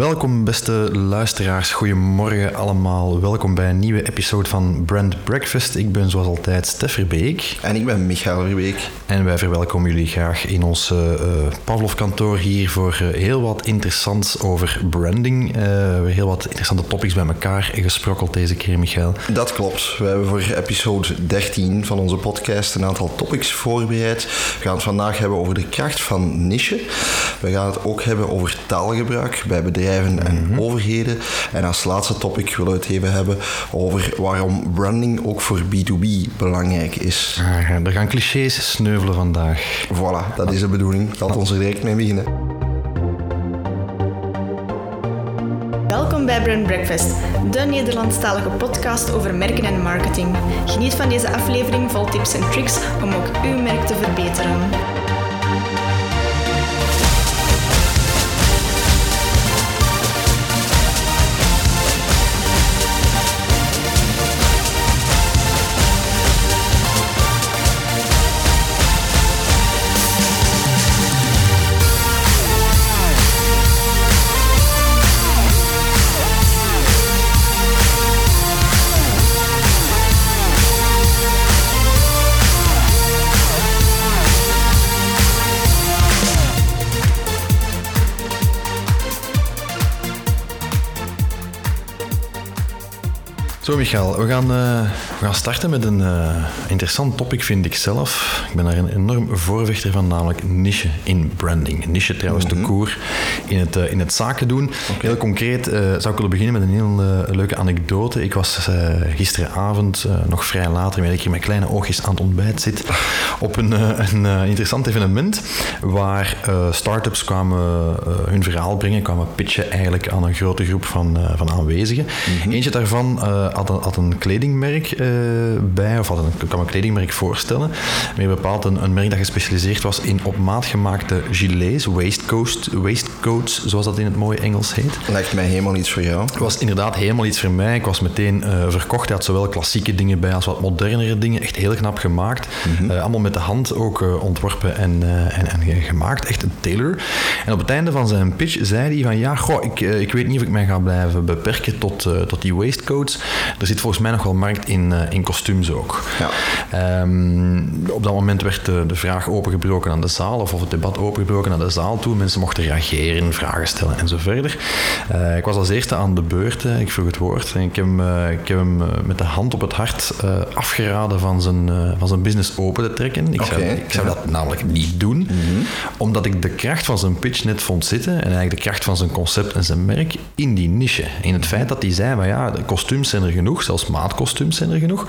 Welkom beste luisteraars, goedemorgen allemaal. Welkom bij een nieuwe episode van Brand Breakfast. Ik ben zoals altijd Stef Verbeek. En ik ben Michael Verbeek. En wij verwelkomen jullie graag in ons uh, Pavlov kantoor hier voor uh, heel wat interessants over branding. Uh, heel wat interessante topics bij elkaar gesprokkeld deze keer, Michael. Dat klopt. We hebben voor episode 13 van onze podcast een aantal topics voorbereid. We gaan het vandaag hebben over de kracht van niche. We gaan het ook hebben over taalgebruik bij bedrijven en mm -hmm. overheden. En als laatste topic willen we het even hebben over waarom branding ook voor B2B belangrijk is. Ah, er gaan clichés sneuvelen vandaag. Voilà, dat is de bedoeling. Laten we ons er direct mee beginnen. Welkom bij Brand Breakfast, de Nederlandstalige podcast over merken en marketing. Geniet van deze aflevering vol tips en tricks om ook uw merk te verbeteren. Zo, Michael, we gaan, uh, we gaan starten met een uh, interessant topic, vind ik zelf. Ik ben daar een enorm voorvechter van, namelijk niche in branding. Niche trouwens, mm -hmm. de koer in het, uh, in het zaken doen. Okay. Heel concreet zou ik willen beginnen met een heel leuke anekdote. Ik was gisteravond, nog vrij later, terwijl ik hier met kleine oogjes aan het ontbijt zit, op een, een interessant evenement waar start-ups kwamen hun verhaal brengen, kwamen pitchen eigenlijk aan een grote groep van, van aanwezigen. Mm -hmm. Eentje daarvan had een, had een kledingmerk uh, bij, of had een, kan een kledingmerk voorstellen. Meer bepaald een, een, merk dat gespecialiseerd was in op maat gemaakte gilets, waistcoats, waistcoats, zoals dat in het mooie Engels heet. Lijkt mij helemaal iets voor jou. Het was inderdaad helemaal iets voor mij. Ik was meteen uh, verkocht. Hij had zowel klassieke dingen bij als wat modernere dingen. Echt heel knap gemaakt. Mm -hmm. uh, allemaal met de hand ook ontworpen en, en, en, gemaakt. Echt een tailor. En op het einde van zijn pitch zei hij van ja, goh, ik, ik weet niet of ik mij ga blijven beperken tot, tot die waistcoats. Er zit volgens mij nog wel markt in, uh, in kostuums ook. Ja. Um, op dat moment werd de, de, vraag opengebroken aan de zaal, of, of het debat opengebroken aan de zaal toe. Mensen mochten reageren, vragen stellen en zo verder. Uh, ik was als eerste aan de beurt, uh, ik vroeg het woord. En ik heb hem, ik heb hem met de hand op het hart afgeraden van zijn, van zijn business open te trekken. Ik, okay. zou, ik zou dat namelijk niet doen, mm -hmm. omdat ik de kracht van zijn pitch net vond zitten en eigenlijk de kracht van zijn concept en zijn merk in die niche. In het feit dat hij zei, van ja, de kostuums zijn er genoeg, zelfs maatkostuums zijn er genoeg.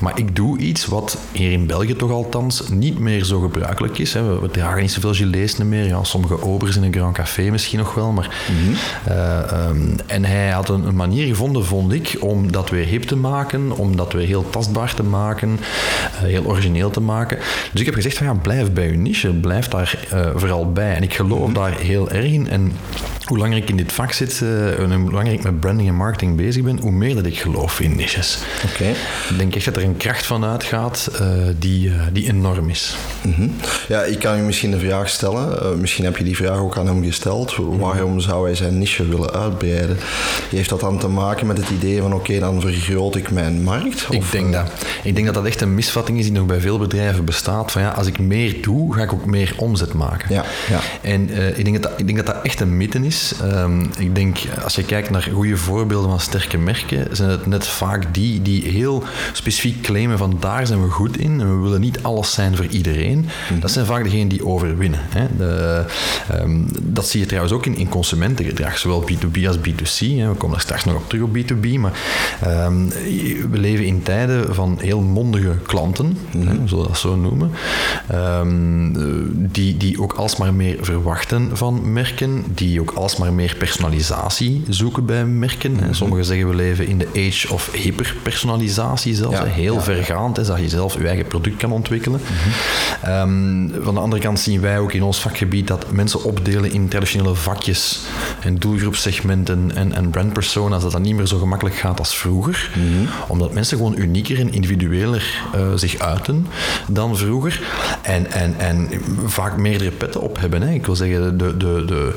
Maar ik doe iets wat hier in België toch althans niet meer zo gebruikelijk is. Hè. We, we, dragen niet zoveel gilets meer. Ja, sommige obers in een Grand Café misschien nog wel. Maar, mm -hmm. uh, um, en hij had een, een, manier gevonden, vond ik, om dat weer hip te maken, om dat weer heel tastbaar te maken, uh, heel origineel te maken. Dus ik heb gezegd van ja, blijf bij uw niche, blijf daar uh, vooral bij. En ik geloof mm -hmm. daar heel erg in. En hoe langer ik in dit vak zit en hoe langer ik met branding en marketing bezig ben, hoe meer dat ik geloof in niches. Okay. Ik denk echt dat er een kracht van uitgaat uh, die, uh, die enorm is. Mm -hmm. Ja, ik kan je misschien de vraag stellen. Misschien heb je die vraag ook aan hem gesteld. Waarom zou hij zijn niche willen uitbreiden? Heeft dat dan te maken met het idee van oké, okay, dan vergroot ik mijn markt? Of, ik denk dat. Ik denk dat dat echt een misvatting is die nog bij veel bedrijven bestaat. Van ja, als ik meer doe, ga ik ook meer omzet maken. Ja, ja. En ik, denk dat dat, ik denk dat dat echt een mythe is. Um, ik denk, als je kijkt naar goede voorbeelden van sterke merken, zijn het net vaak die die heel specifiek claimen van daar zijn we goed in en we willen niet alles zijn voor iedereen. Mm -hmm. Dat zijn vaak degenen die overwinnen. Hè. De, um, dat zie je trouwens ook in, in consumentengedrag, zowel B2B als B2C. Hè. We komen er straks nog op terug op B2B, maar um, we leven in tijden van heel mondige klanten, mm -hmm. hè, zullen we dat zo noemen, die, die ook alsmaar meer verwachten van merken, die ook alsmaar meer personalisatie zoeken bij merken. Mm -hmm. Sommigen zeggen we leven in de age of hyperpersonalisatie zelfs. Ja, heel ja, vergaand, hè, dat je zelf je eigen product kan ontwikkelen. Mm -hmm. um, van de andere kant zien wij ook in ons vakgebied dat mensen opdelen in traditionele vakjes en doelgroepsegmenten en, en brandpersona's, dat dat niet meer zo gemakkelijk gaat als vroeger. Mm -hmm. Omdat mensen gewoon unieker en individueler uh, zich uiten dan vroeger. En, en, en vaak meerdere petten op hebben. Hè. Ik wil zeggen, de, de, de,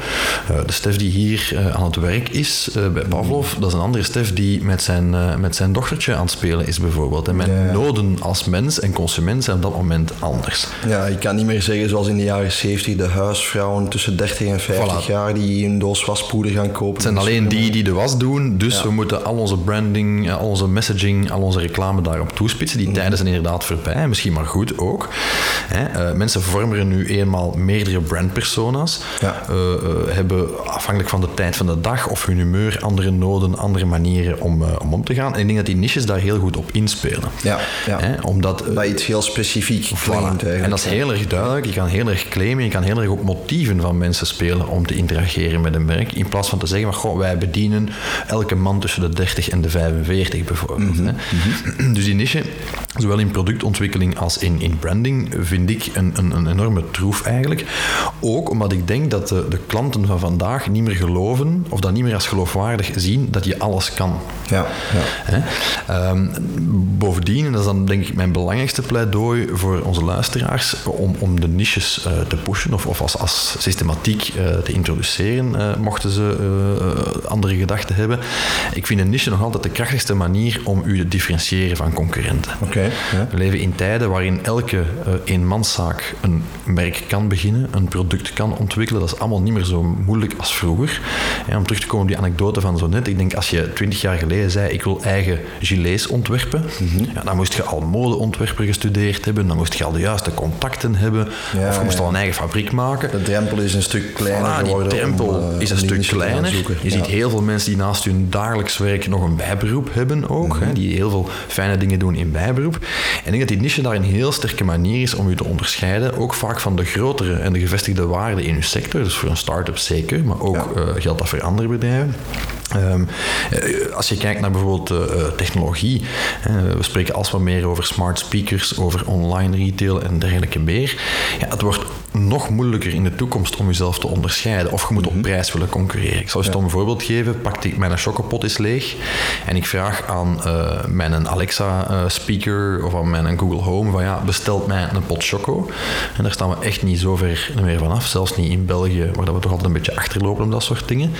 de Stef die hier aan het werk is bij Pavlov, dat is een andere Stef die met zijn, met zijn dochtertje aan het spelen is bijvoorbeeld. En mijn noden als mens en consument zijn op dat moment anders. Ja, je kan niet meer zeggen zoals in de jaren 70 de huisvrouwen tussen 30 en 50 jaar die een doos waspoeder gaan kopen. Het zijn alleen die die de was doen, dus we moeten al onze branding, al onze messaging, al onze reclame daarop toespitsen. Die mhm. tijden zijn inderdaad voorbij, misschien maar goed ook. Hè, mensen vormen nu eenmaal meerdere brandpersona's, ja. hebben afhankelijk van de tijd van de dag of hun humeur andere noden, andere manieren om, om om te gaan. En ik denk dat die niches daar heel goed op inspelen. Ja, ja. Hè, omdat, dat iets heel specifiek voilà. En dat is heel erg duidelijk. Je kan heel erg claimen, je kan heel erg op motieven van mensen spelen om te interageren met een merk. In plaats van te zeggen, maar, goh, wij bedienen elke man tussen de 30 en de 45 bijvoorbeeld. Mhm, hè. Mhm. Dus die niche, zowel in productontwikkeling als in, in branding, vind ik een, een, een enorme troef eigenlijk. Ook omdat ik denk dat de, de klanten van vandaag niet meer geloven, of dat niet meer als geloofwaardig zien, dat je alles kan. Ja, ja. Um, bovendien, en dat is dan denk ik mijn belangrijkste pleidooi voor onze luisteraars, om, om de niches uh, te pushen of, of als, als systematiek uh, te introduceren, uh, mochten ze andere gedachten hebben. Ik vind een niche nog altijd de krachtigste manier om u te differentiëren van concurrenten. Okay. We leven in tijden waarin elke eenmanszaak een merk kan beginnen, een product kan ontwikkelen. Dat is allemaal niet meer zo moeilijk als vroeger. om terug te komen op die anekdote van zo net. Ik denk als je twintig jaar geleden zei, ik wil eigen gilets ontwerpen, mm ja, dan moest je al modeontwerper gestudeerd hebben, dan moest je al de juiste contacten hebben, of je moest al een eigen fabriek maken. De drempel is een stuk kleiner voilà, geworden. Die drempel om, is een stuk kleiner. Je ziet heel veel mensen die naast hun dagelijks werk nog een bijberoep hebben ook, mm -hmm. hè, die heel veel fijne dingen doen in bijberoep. En ik denk dat die niche daar een heel sterke manier is om je te onderscheiden, ook vaak van de grotere en de gevestigde waarden in je sector, dus voor een start-up zeker, maar ook ja. uh, geldt dat voor andere bedrijven. Um, als je kijkt naar bijvoorbeeld uh, technologie, uh, we spreken alsmaar meer over smart speakers, over online retail en dergelijke meer. Ja, het wordt nog moeilijker in de toekomst om jezelf te onderscheiden of je moet op mhm. prijs willen concurreren. Ik zal je ja. een voorbeeld geven. Pak ik mijn chocopot is leeg en ik vraag aan uh, mijn Alexa speaker of aan mijn Google Home van ja, bestelt mij een pot choco. En daar staan we echt niet zo ver meer vanaf, zelfs niet in België, waar we toch altijd een beetje achterlopen op dat soort dingen.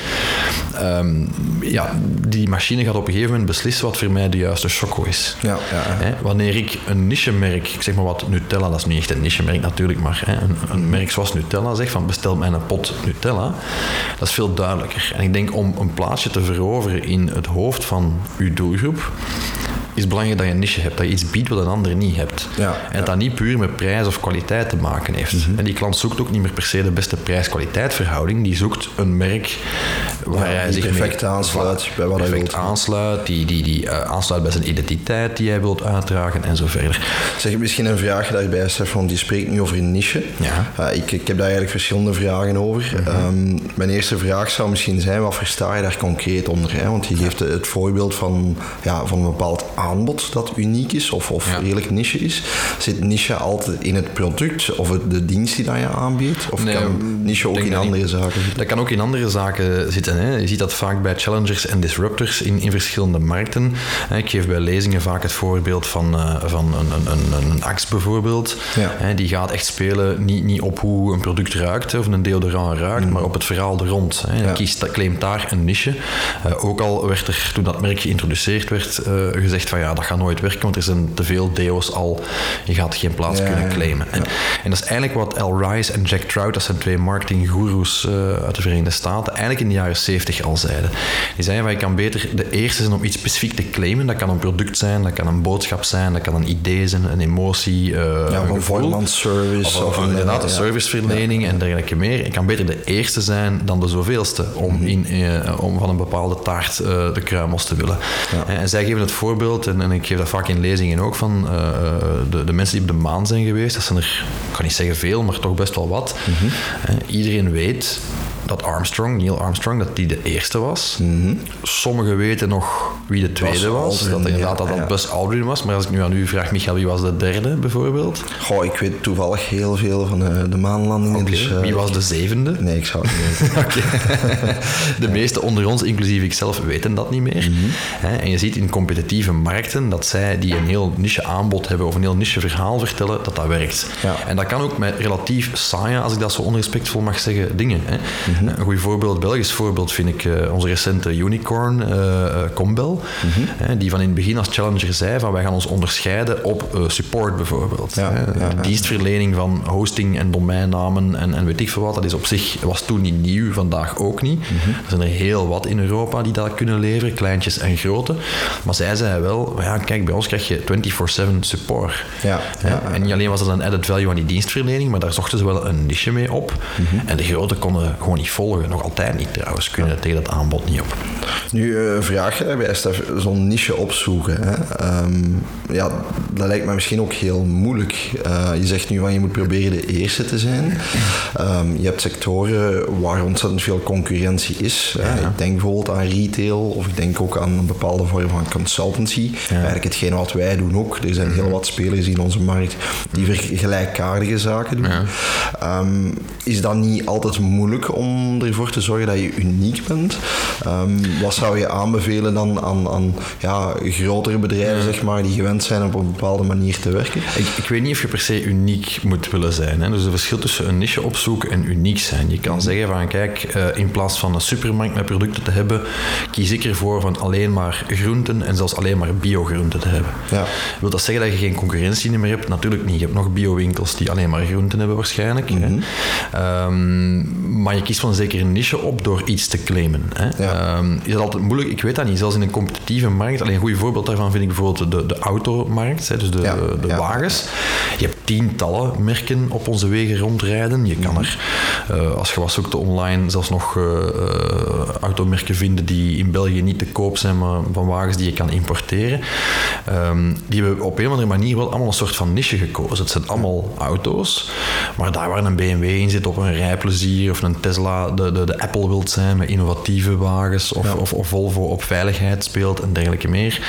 Um, ja, die machine gaat op een gegeven moment beslissen wat voor mij de juiste choco is. Ja, ja, Hè? Wanneer ik een niche-merk, ik zeg maar wat Nutella, dat is niet echt een niche-merk natuurlijk, maar hè, een, een, merk zoals Nutella zegt van bestel mij een pot Nutella, dat is veel duidelijker. En ik denk om een plaatsje te veroveren in het hoofd van uw doelgroep, is belangrijk dat je een niche hebt, dat je iets biedt wat een ander niet hebt. Ja, en dat dat niet puur met prijs of kwaliteit te maken heeft. Mm -hmm. En die klant zoekt ook niet meer per se de beste prijs-kwaliteit verhouding, die zoekt een merk waar ja, hij zich perfect mee, aansluit bij wat hij wilt. aansluit, die, die, die uh, aansluit bij zijn identiteit die hij wilt uitdragen en zo verder. Zeg misschien een vraag daarbij, Stefan, die spreekt nu over een niche. Ja. Uh, ik, ik heb daar eigenlijk verschillende vragen over. Mm -hmm. um, mijn eerste vraag zou misschien zijn, wat versta je daar concreet onder? Hè? Want je geeft het voorbeeld van, ja, van een bepaald aanbod dat uniek is of, of Ja. redelijk niche is. Zit niche altijd in het product of het, de dienst die dat je aanbiedt? Of Nee, kan niche ook in andere niet. zaken zitten? Dat kan ook in andere zaken zitten. Hè. Je ziet dat vaak bij challengers en disruptors in, in verschillende markten. Ik geef bij lezingen vaak het voorbeeld van, uh, van een, een, een, een Axe bijvoorbeeld. Ja. Die gaat echt spelen niet, niet op hoe een product ruikt of een deodorant ruikt, maar op het verhaal er rond. Hè. Mm. Ja. Kiest, claimt daar een niche. Uh, ook al werd er toen dat merk geïntroduceerd werd uh, gezegd van ja, dat gaat nooit werken, want er zijn te veel deo's al. Je gaat geen plaats Ja, kunnen claimen. En, en dat is eigenlijk wat Al Rice en Jack Trout, dat zijn twee marketinggoeroes uh, uit de Verenigde Staten, eigenlijk in de jaren 70 al zeiden. Die zeiden van je kan beter de eerste zijn om iets specifiek te claimen. Dat kan een product zijn, dat kan een boodschap zijn, dat kan een idee zijn, een emotie, uh, Ja, een van gevoel. voormans service. Of, Of, inderdaad, eh, een serviceverlening en dergelijke meer. Ik kan beter de eerste zijn dan de zoveelste om, Mhm. in, eh, om van een bepaalde taart eh, de kruimels te willen. Ja. En, en zij geven het voorbeeld, en, en ik geef dat vaak in lezingen ook, van eh, de, de mensen die op de maan zijn geweest. Dat zijn er, ik kan niet zeggen veel, maar toch best wel wat. Mhm. Eh, iedereen weet dat Armstrong, Neil Armstrong, dat die de eerste was. Sommigen weten nog wie de tweede was. Dat inderdaad ja, dat, dat. Buzz Aldrin was. Maar als ik nu aan u vraag, Michael, wie was de derde bijvoorbeeld? Goh, ik weet toevallig heel veel van de, de maanlandingen. Dus, eh, Wie was de zevende? Nee, ik zou het niet weten. De meeste onder ons, inclusief ikzelf, weten dat niet meer. Mhm. En je ziet in competitieve markten dat zij die een heel niche aanbod hebben of een heel niche verhaal vertellen, dat dat werkt. Ja. En dat kan ook met relatief saaie, als ik dat zo onrespectvol mag zeggen, dingen. Hè. Een goed voorbeeld, Belgisch voorbeeld, vind ik uh, onze recente unicorn, Combel. Mhm. die van in het begin als challenger zei van wij gaan ons onderscheiden op support bijvoorbeeld. Ja, ja, dienstverlening van hosting en domeinnamen en, en weet ik veel wat, dat is op zich, was toen niet nieuw, vandaag ook niet. Mhm. Er zijn er heel wat in Europa die dat kunnen leveren, kleintjes en grote. Maar zij zei wel, ja, kijk, bij ons krijg je 24-7 support. Ja, en niet alleen was dat een added value aan die dienstverlening, maar daar zochten ze wel een niche mee op. Mhm. En de grote konden gewoon niet volgen, nog altijd niet trouwens, kunnen tegen dat aanbod niet op. Nu, uh, vraag je bij zo'n niche opzoeken. Hè? Ehm, ja, dat lijkt me misschien ook heel moeilijk. Uh, je zegt nu van je moet proberen de eerste te zijn. Um, je hebt sectoren waar ontzettend veel concurrentie is. Hè? Ik denk bijvoorbeeld aan retail of ik denk ook aan een bepaalde vorm van consultancy. Eigenlijk hetgeen wat wij doen ook. Er zijn heel mhm. wat spelers in onze markt die gelijkaardige zaken doen. Um, is dat niet altijd moeilijk om ervoor te zorgen dat je uniek bent? wat zou je aanbevelen dan aan, aan ja, grotere bedrijven, zeg maar, die gewend zijn op een bepaalde manier te werken? Ik, ik weet niet of je per se uniek moet willen zijn. Hè? Dus het verschil tussen een niche opzoeken en uniek zijn. Je kan zeggen van, kijk, eh, in plaats van een supermarkt met producten te hebben, kies ik ervoor van alleen maar groenten en zelfs alleen maar biogroenten te hebben. Ja. Wil dat zeggen dat je geen concurrentie meer hebt? Natuurlijk niet. Je hebt nog biowinkels die alleen maar groenten hebben waarschijnlijk. Mm maar je kiest van zeker een niche op door iets te claimen. Hè? Ja. Um, is dat altijd moeilijk? Ik weet dat niet. Zelfs in een competitieve markt. Alleen een goed voorbeeld daarvan vind ik bijvoorbeeld de, de automarkt, hè, dus de, de wagens. Je hebt tientallen merken op onze wegen rondrijden. Je kan mhm. er, uh, als je was zoekt online, zelfs nog uh, automerken vinden die in België niet te koop zijn, maar van wagens die je kan importeren. Um, die hebben op een of andere manier wel allemaal een soort van niche gekozen. Het zijn allemaal auto's, maar daar waar een BMW in zit op een rijplezier of een Tesla de, de, de Apple wilt zijn met innovatieve wagens of, of, of, Volvo op veiligheid speelt en dergelijke meer.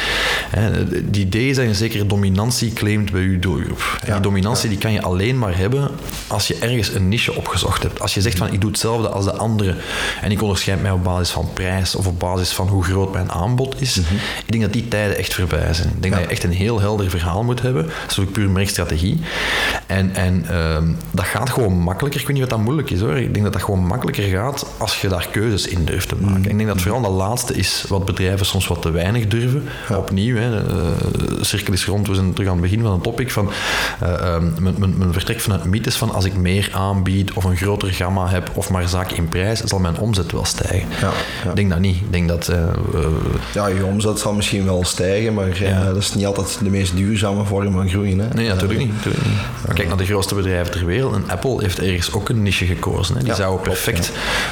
Het idee is dat je een zekere dominantie claimt bij je doelgroep. die dominantie die kan je alleen maar hebben als je ergens een niche opgezocht hebt. Als je zegt van ik doe hetzelfde als de anderen en ik onderscheid mij op basis van prijs of op basis van hoe groot mijn aanbod is. Mhm. Ik denk dat die tijden echt voorbij zijn. Ik denk dat je echt een heel helder verhaal moet hebben. Dat is ook puur merkstrategie. En, en ehm, dat gaat gewoon makkelijker. Ik weet niet wat dat moeilijk is hoor. Ik denk dat dat gewoon makkelijker gaat als je daar keuzes in durft te maken. Mm. Ik denk dat vooral dat laatste is wat bedrijven soms wat te weinig durven. Opnieuw, hè, uh, cirkel is rond, we zijn terug aan het begin van een topic van uh, mijn, mijn, vertrek vanuit mythes van als ik meer aanbied of een groter gamma heb of maar zaak in prijs, zal mijn omzet wel stijgen. Ja, ja. Ik denk dat niet. Ik denk dat... Uh, ja, je omzet zal misschien wel stijgen, maar dat is niet altijd de meest duurzame vorm van groeien. Hè? Nee, natuurlijk niet. Natuurlijk niet. Maar kijk naar de grootste bedrijven ter wereld. En Apple heeft ergens ook een niche gekozen. Hè. Die zouden perfect,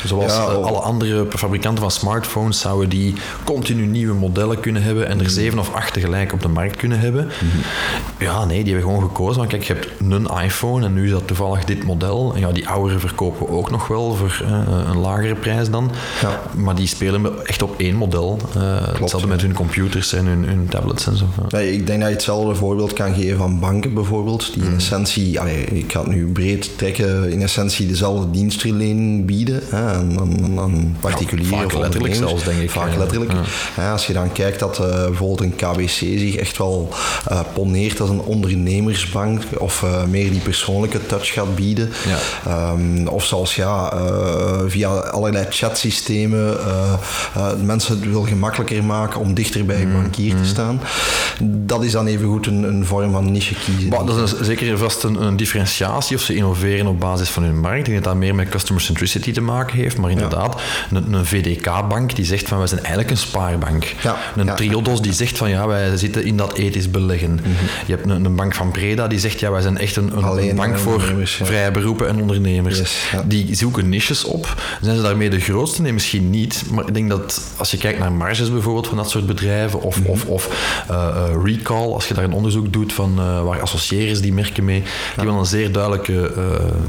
zoals alle andere fabrikanten van smartphones, zouden die continu nieuwe modellen kunnen hebben en er mhm. zeven of acht tegelijk op de markt kunnen hebben. Mhm. Ja, nee, die hebben gewoon gekozen. Want kijk, je hebt een iPhone en nu is dat toevallig dit model. En ja, die oudere verkopen we ook nog wel voor uh, een lagere prijs dan. Ja. Maar die spelen echt op één model. Uh, hetzelfde met hun computers en hun, hun tablets en zo. Nee, ik denk dat je hetzelfde voorbeeld kan geven van banken bijvoorbeeld. Die in mhm. essentie, allee, ik ga het nu breed trekken, in essentie dezelfde dienstverlening bieden hè, aan, aan, aan particulieren ja, vaak letterlijk zelfs, denk ik. Vaak letterlijk. Ja. als je dan kijkt dat uh, bijvoorbeeld een KBC zich echt wel uh, poneert als een ondernemersbank of uh, meer die persoonlijke touch gaat bieden. Ja. Um, of zelfs ja, via allerlei chatsystemen mensen het wil gemakkelijker maken om dichter bij een mm, bankier te mm. staan. Dat is dan even goed een, een vorm van niche kiezen. Maar dat is zeker vast een, een, differentiatie of ze innoveren op basis van hun markt. Ik denk dat dat meer met customer centricity te maken heeft. Maar inderdaad, een, een VDK-bank die zegt van wij zijn eigenlijk een spaarbank. Ja. Een Triodos die zegt van ja, wij zitten in dat ethisch beleggen. Mhm. Je hebt een, een, bank van Breda die zegt ja, wij zijn echt een, een bank voor vrije beroepen en ondernemers. Die zoeken niches op. Zijn ze daarmee de grootste? Nee, misschien niet. Maar ik denk dat als je kijkt naar marges bijvoorbeeld van dat soort bedrijven of, mhm. of, of uh, uh, recall, als je daar een onderzoek doet van uh, waar associëren die merken mee, die wel een zeer duidelijke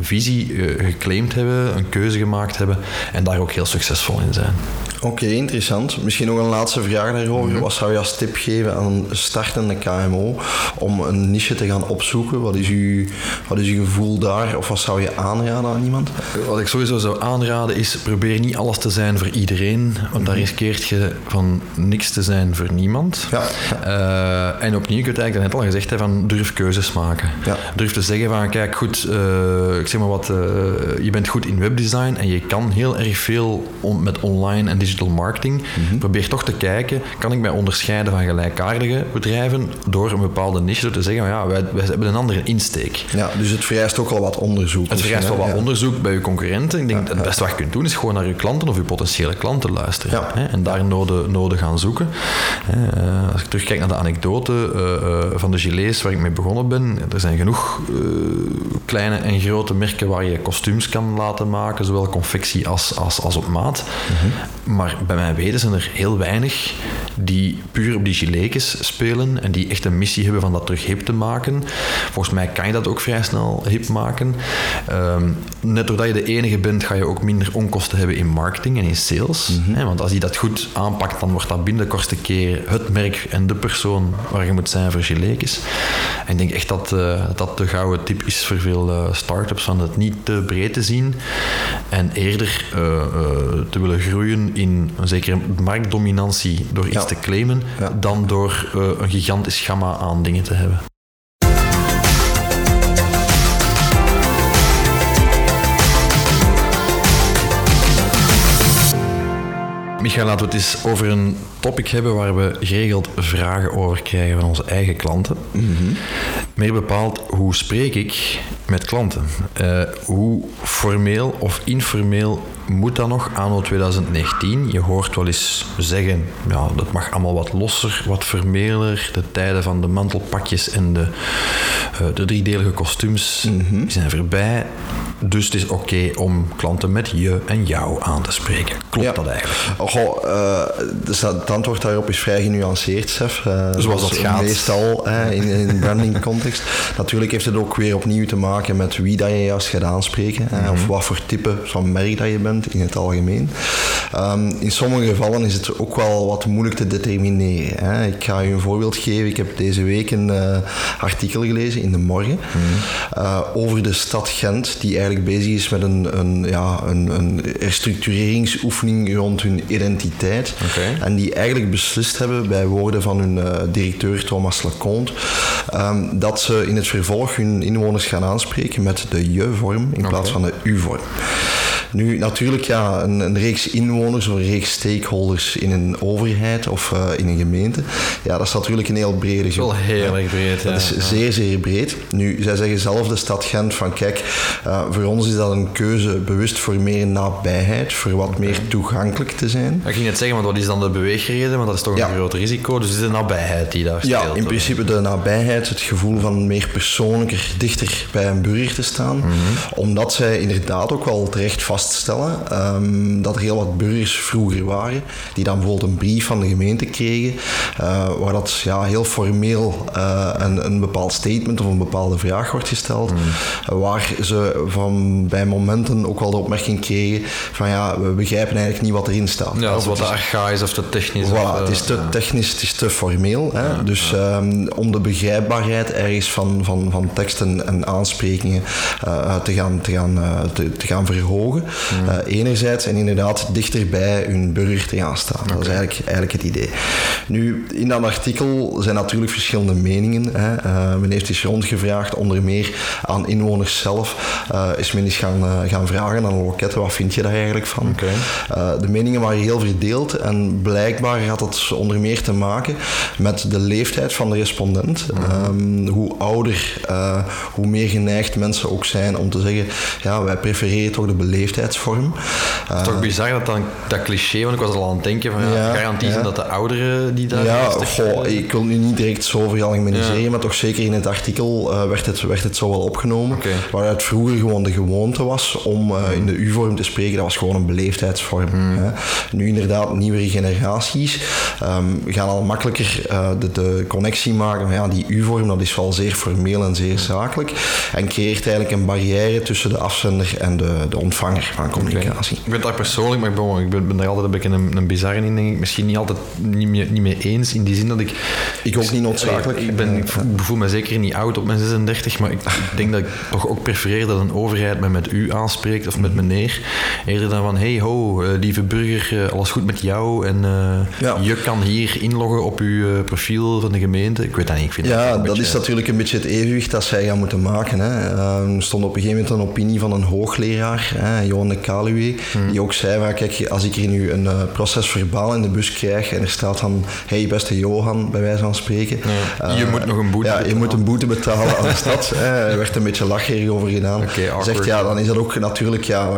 visie geclaimd hebben, een keuze gemaakt hebben en daar ook heel succesvol in zijn. Oké, interessant. Misschien nog een laatste vraag daarover. Mhm. Wat zou je als tip geven aan een startende KMO om een niche te gaan opzoeken? Wat is, uw, wat is uw gevoel daar? Of wat zou je aanraden aan iemand? Wat ik sowieso zou aanraden is, probeer niet alles te zijn voor iedereen, want daar riskeert je van niks te zijn voor niemand. Ja. Eh, en opnieuw, ik heb het eigenlijk net al gezegd, hè, van durf keuzes maken. Ja. Durf te zeggen van, kijk goed, eh, ik zeg maar wat, eh, je bent goed in webdesign en je kan heel erg veel on- met online en digital marketing. Probeer toch te kijken, kan ik mij onderscheiden van gelijkaardige bedrijven door een bepaalde niche, door te zeggen, ja, wij, wij hebben een andere insteek. Ja, dus het vereist ook al wat onderzoek. Het vereist wel wat Ja. onderzoek bij je concurrenten. Ik denk, het beste wat je kunt doen is gewoon naar je klanten of je potentiële klanten luisteren. Hè, en daar noden, noden gaan zoeken. Hè, eh, als ik terugkijk naar de anekdote eh, eh, van de gilets waar ik mee begonnen ben, er zijn genoeg kleine en grote merken waar je kostuums kan laten maken, zowel confectie als, als, als op maat. Maar bij mijn weten zijn er heel weinig die puur op die giletjes spelen en die echt een missie hebben van dat terug hip te maken. Volgens mij kan je dat ook vrij snel hip maken. Ehm, net doordat je de enige bent, ga je ook minder onkosten hebben in marketing en in sales. Hè, want als je dat goed aanpakt, dan wordt dat binnen de kortste keer het merk en de persoon waar je moet zijn voor giletjes. En ik denk echt dat eh, dat de gouden tip is voor veel eh, start-ups, van het niet te breed te zien en eerder eh, eh, te willen groeien in een zekere marktdominantie door iets Ja. te claimen, Ja. dan door eh, een gigantisch gamma aan dingen te hebben. Michael, laten we het eens over een topic hebben waar we geregeld vragen over krijgen van onze eigen klanten. Meer bepaald, hoe spreek ik met klanten? Eh, hoe formeel of informeel moet dat nog anno 2019? Je hoort wel eens zeggen, ja, dat mag allemaal wat losser, wat formeler. De tijden van de mantelpakjes en de, eh, de driedelige kostuums die zijn voorbij. Dus het is oké om klanten met je en jou aan te spreken. Klopt Ja. dat eigenlijk? Oh, goh, eh, dus dat- het antwoord daarop is vrij genuanceerd, Sef. Zoals dat gaat. Meestal in, in een branding context. Natuurlijk heeft het ook weer opnieuw te maken met wie dat je juist gaat aanspreken. Mhm. Of wat voor type van merk dat je bent in het algemeen. Ehm, in sommige gevallen is het ook wel wat moeilijk te determineren. Hè. Ik ga u een voorbeeld geven. Ik heb deze week een eh, artikel gelezen in De Morgen Mhm. eh, over de stad Gent, die eigenlijk bezig is met een, een, ja, een, een herstructureringsoefening rond hun identiteit. En die eigenlijk beslist hebben, bij woorden van hun eh, directeur Thomas Leconte, ehm, dat ze in het vervolg hun inwoners gaan aanspreken met de je-vorm in plaats van de u-vorm. Nu, natuurlijk, ja, een, een reeks inwoners of een reeks stakeholders in een overheid of eh, in een gemeente, ja, dat is natuurlijk een heel brede groep. Wel heel erg breed, ja. Dat is Ja. zeer, zeer breed. Nu, zij zeggen zelf, de stad Gent, van kijk, eh, voor ons is dat een keuze bewust voor meer nabijheid, voor wat meer toegankelijk te zijn. Ik ging net zeggen, want wat is dan de beweegreden? Want dat is toch Ja. een groot risico. Dus het is de nabijheid die daar Ja, speelt. in principe de nabijheid, het gevoel van meer persoonlijker, dichter bij een burger te staan. Mhm. Omdat zij inderdaad ook wel terecht vaststellen ehm, dat er heel wat burgers vroeger waren, die dan bijvoorbeeld een brief van de gemeente kregen, eh, waar dat ja, heel formeel eh, een, een bepaald statement of een bepaalde vraag wordt gesteld, eh, waar ze van bij momenten ook wel de opmerking kregen van ja, we begrijpen eigenlijk niet wat erin staat. Ja, Of wat het te archaïs of te technisch. of, Voilà, het is eh, te technisch, het is te formeel. Hè? dus ehm, om de begrijpbaarheid ergens van, van, van teksten en aansprekingen eh, te, gaan, te, gaan, eh, te, te gaan verhogen. Eh, enerzijds en inderdaad dichter bij hun burger te gaan staan. Dat is eigenlijk, eigenlijk het idee. Nu, in dat artikel zijn natuurlijk verschillende meningen. Hè? Eh, men heeft eens rondgevraagd, onder meer aan inwoners zelf, eh, is men eens gaan, gaan vragen aan de loketten, wat vind je daar eigenlijk van? De meningen waren heel verdeeld en blijkbaar had het onder meer te maken met de leeftijd van de respondent. Ehm, hoe ouder, hoe meer geneigd mensen ook zijn om te zeggen, ja, wij prefereren toch de beleefdheidsvorm. Eh, Het is toch bizar dat dan dat cliché, want ik was al aan het denken van ja, garantie zijn dat de ouderen die daar ja, goh, eh, ik wil nu niet direct zo veralgemeniseren, maar toch zeker in het artikel eh, werd, het, werd het zo wel opgenomen. Waaruit vroeger gewoon de gewoonte was om eh, in de U-vorm te spreken, dat was gewoon een beleefdheidsvorm. Hmm. Hè. Nu inderdaad, nieuwere generaties ehm, gaan al makkelijker eh, de, de connectie maken van ja, die U-vorm, dat is wel zeer formeel en zeer zakelijk. En creëert eigenlijk een barrière tussen de afzender en de, de ontvanger. Manier van communicatie. Ik ben daar persoonlijk, maar ik ben, ik ben, ben daar altijd een beetje een, een bizarre in, denk ik. Misschien niet altijd niet mee, niet mee eens, in die zin dat ik... Ik ook niet noodzakelijk. Ik, ben, ik voel me zeker niet oud op mijn 36, maar ik, ik, denk dat ik toch ook prefereer dat een overheid me met u aanspreekt of met Mhm. meneer. Eerder dan van, hey ho, eh, lieve burger, eh, alles goed met jou en eh, Ja. je kan hier inloggen op uw eh, profiel van de gemeente. Ik weet dat niet, ik vind Ja, dat beetje- is natuurlijk een beetje het evenwicht dat zij gaan moeten maken. Hè. Ehm, Er stond op een gegeven moment een opinie van een hoogleraar, hè, Johan de Kaluwe, Hmm. die ook zei van, kijk, als ik hier nu een eh, proces verbaal in de bus krijg en er staat dan, hey beste Johan, bij wijze van spreken. Je eh, moet nog een boete Ja, je betalen. moet een boete betalen aan de stad. Er werd een beetje lacherig over gedaan. Zegt, ja, dan is dat ook natuurlijk, ja,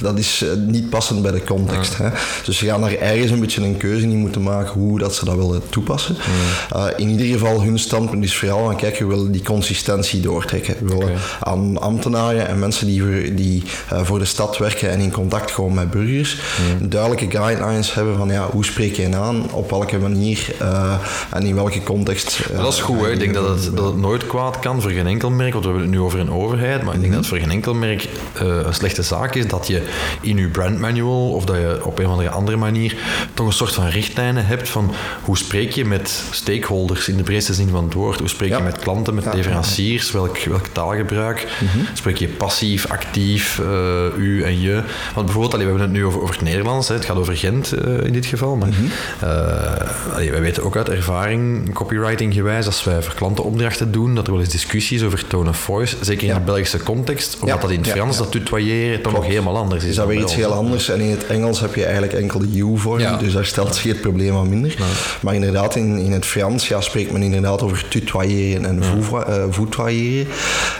dat is eh, niet passend bij de context. Hè. Dus ze gaan daar ergens een beetje een keuze in moeten maken hoe dat ze dat willen toepassen. In ieder geval, hun standpunt is vooral van, kijk, we willen die consistentie doortrekken. We willen aan ambtenaren en mensen die, die voor de stad werken en in contact komen met burgers, duidelijke guidelines hebben van, ja, hoe spreek je hen aan, op welke manier? Eh, en in welke context. eh, dat is goed, hè. ik denk dat het, dat het nooit kwaad kan voor geen enkel merk, want we hebben het nu over een overheid, maar ik denk dat het voor geen enkel merk eh, een slechte zaak is dat je in je brand manual of dat je op een of andere, andere manier toch een soort van richtlijnen hebt van hoe spreek je met stakeholders in de breedste zin van het woord, hoe spreek Ja. je met klanten, met Ja. leveranciers, welk, welk taalgebruik, spreek je passief, actief, eh, u en je. Want bijvoorbeeld, allee, we hebben het nu over, over het Nederlands, hè. het gaat over Gent eh, in dit geval, maar eh, allee, wij weten ook uit ervaring, copywriting gewijs, als wij voor klanten opdrachten doen, dat er wel eens discussies over tone of voice, zeker in de Belgische context, omdat dat in het Frans, dat tutoyeren, toch nog helemaal anders is. is dat weer iets heel anders. En in het Engels heb je eigenlijk enkel de you-vorm, Ja. dus daar stelt zich het probleem wat minder. Maar inderdaad, in, in het Frans ja, spreekt men inderdaad over tutoyeren en eh.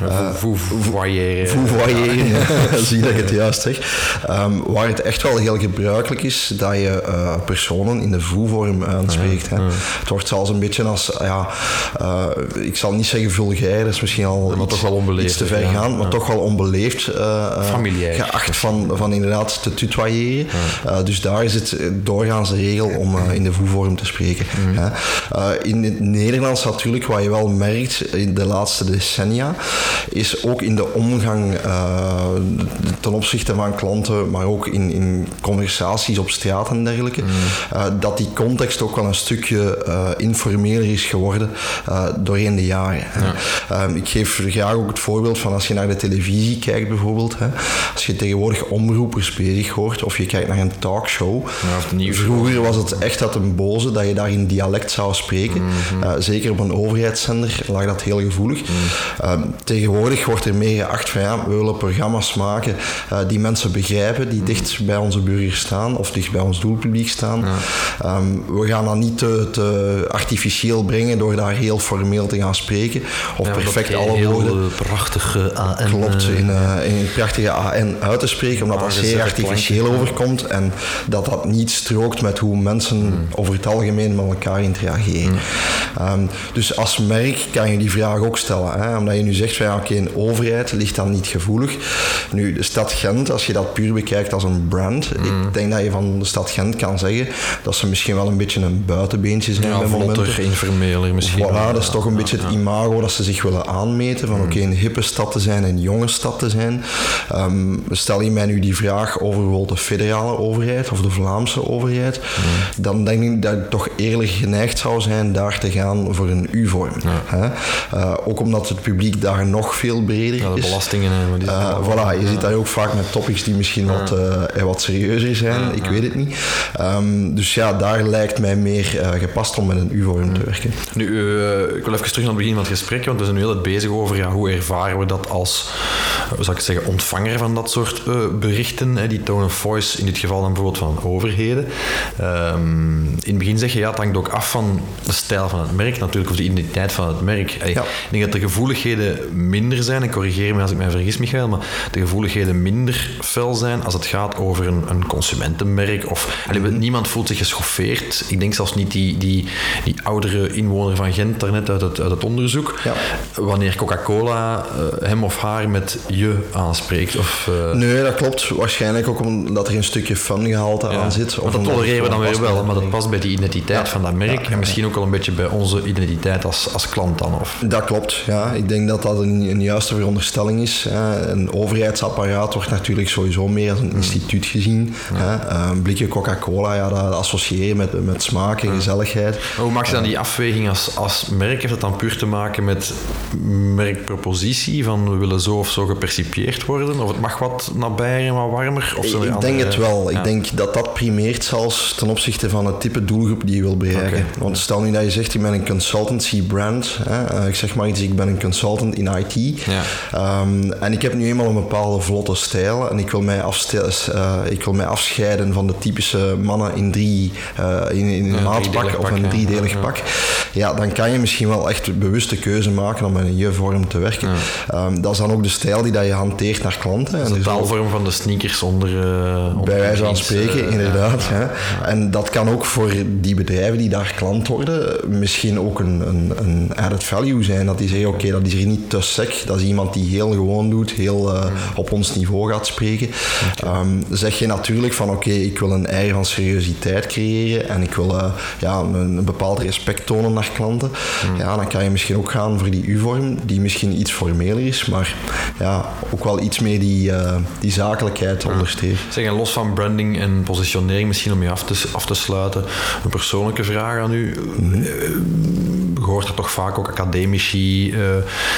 Eh, Vouvoyeren. Vouvoyeren, ja. zie ik het juist zeg. Ehm, waar het echt wel heel gebruikelijk is dat je eh, personen in de voe-vorm aanspreekt. hè. Het wordt zelfs een beetje als, ja, eh, ik zal niet zeggen vulgair, dat is misschien al maar iets, toch wel onbeleefd, iets te ver gaan, maar toch wel onbeleefd Familiair. geacht van, van inderdaad te tutoyeren. Eh, dus daar is het doorgaans de regel om in de voe-vorm te spreken. hè. Eh, in het Nederlands natuurlijk, wat je wel merkt in de laatste decennia, is ook in de omgang ten opzichte van klanten, maar ook in, in conversaties op straat en dergelijke, eh, dat die context ook wel een stukje eh, informeler is geworden eh, doorheen de jaren. Ehm, ik geef graag ook het voorbeeld van als je naar de televisie kijkt bijvoorbeeld, hè, als je tegenwoordig omroepers bezig hoort of je kijkt naar een talkshow, Ja, vroeger was het echt dat een boze dat je daar in dialect zou spreken. Mhm. Zeker op een overheidszender lag dat heel gevoelig. Ehm, tegenwoordig wordt er meer geacht van ja, we willen programma's maken die mensen begrijpen, die dicht bij onze burgers staan of dicht bij ons doelpubliek staan. Ehm, we gaan dat niet te, te artificieel brengen door daar heel formeel te gaan spreken of Ja, perfect alle heel woorden eh, prachtige AN... klopt eh, in, eh, in het prachtige AN uit te spreken, omdat dat zeer Aangezette artificieel overkomt en dat dat niet strookt met hoe mensen over het algemeen met elkaar interageren. Ehm, dus als merk kan je die vraag ook stellen, hè, omdat je nu zegt van ja, oké, een overheid ligt dan niet gevoelig. Nu, de stad Gent, als je dat puur bekijkt als een brand, ik denk dat je van de stad Gent kan zeggen dat ze misschien wel een beetje een buitenbeentje zijn Ja, bij vlotter, informeler misschien. Voilà, dat is Ja, toch een ja, beetje het imago dat ze zich willen aanmeten. Van oké, een hippe stad te zijn en een jonge stad te zijn. Ehm, stel je mij nu die vraag over bijvoorbeeld de federale overheid of de Vlaamse overheid, dan denk ik dat ik toch eerlijk geneigd zou zijn daar te gaan voor een U-vorm. Eh, ook omdat het publiek daar nog veel breder Ja, de is. belastingen en wat is het Eh, voilà, je zit daar ook vaak met topics die misschien wat, eh, wat serieuzer zijn. Ik weet het niet. Ehm, dus ja, daar lijkt mij meer eh, gepast om met een U-vorm te werken. Nu, eh, ik wil even terug naar het begin van het gesprek, want we zijn nu heel het bezig over ja, hoe ervaren we dat als, zou ik zeggen, ontvanger van dat soort berichten, hè, die tone of voice, in dit geval dan bijvoorbeeld van overheden. Ehm, in het begin zeg je, ja, het hangt ook af van de stijl van het merk natuurlijk, of de identiteit van het merk. Ja. Ik denk dat de gevoeligheden minder zijn, en corrigeer me als ik mij vergis, Michael, maar de gevoeligheden minder fel zijn als het gaat over een, een consumentenmerk. Of, allee. Niemand voelt zich geschoffeerd. Ik denk zelfs niet die, die, die oudere inwoner van Gent daarnet uit het, uit het onderzoek. Ja. Wanneer Coca-Cola eh, hem of haar met je aanspreekt. Of, eh, Nee, dat klopt. Waarschijnlijk ook omdat er een stukje fun gehalte ja. aan zit. Want dat tolereren we dan weer wel, maar dat past bij die identiteit Ja. van dat merk. En misschien ook wel een beetje bij onze identiteit als, als klant dan. Of, Dat klopt, ja. Ik denk dat dat een, een juiste veronderstelling is. Hè. Een overheidsapparaat wordt natuurlijk sowieso meer als een instituut gezien. Hè? Uh, een blikje Coca-Cola, ja, dat associëren je met, met smaak en gezelligheid. hoe maak je dan die afweging als, als merk? Heeft het dan puur te maken met merkpropositie, van we willen zo of zo gepercipieerd worden? Of het mag wat nabijer en wat warmer? Of ik denk het wel. Ik denk dat dat primeert zelfs ten opzichte van het type doelgroep die je wil bereiken. Want stel nu dat je zegt, ik ben een consultancy brand. Hè? Uh, ik zeg maar iets, ik ben een consultant in IT. Ja. Um, en ik heb nu eenmaal een bepaalde vlotte stijl en ik wil mij, uh, ik wil mij afscheiden van de typische mannen in drie, uh, in, in een maatpak of een driedelig pak. Ja, dan kan je misschien wel echt een bewuste keuze maken om met een je-vorm te werken. Um, dat is dan ook de stijl die dat je hanteert naar klanten. Is de taalvorm van de sneakers onder... onder bij wijze van spreken, inderdaad. En dat kan ook voor die bedrijven die daar klant worden, misschien ook een, een, een added value zijn. Dat die zeggen, oké, dat is hier niet te sec. Dat is iemand die heel gewoon doet, heel uh, op ons niveau gaat spreken. Okay. Um, zeg je natuurlijk van, oké, ik wil een eigen van seriositeit creëren en ik wil ja, een, een, bepaald respect tonen naar klanten. Mm. Ja, dan kan je misschien ook gaan voor die U-vorm, die misschien iets formeler is, maar ja, ook wel iets meer die, uh, die zakelijkheid onderstreept. Zeg, en los van branding en positionering, misschien om je af te, af te sluiten, een persoonlijke vraag aan u. Je hoort er toch vaak ook academici uh,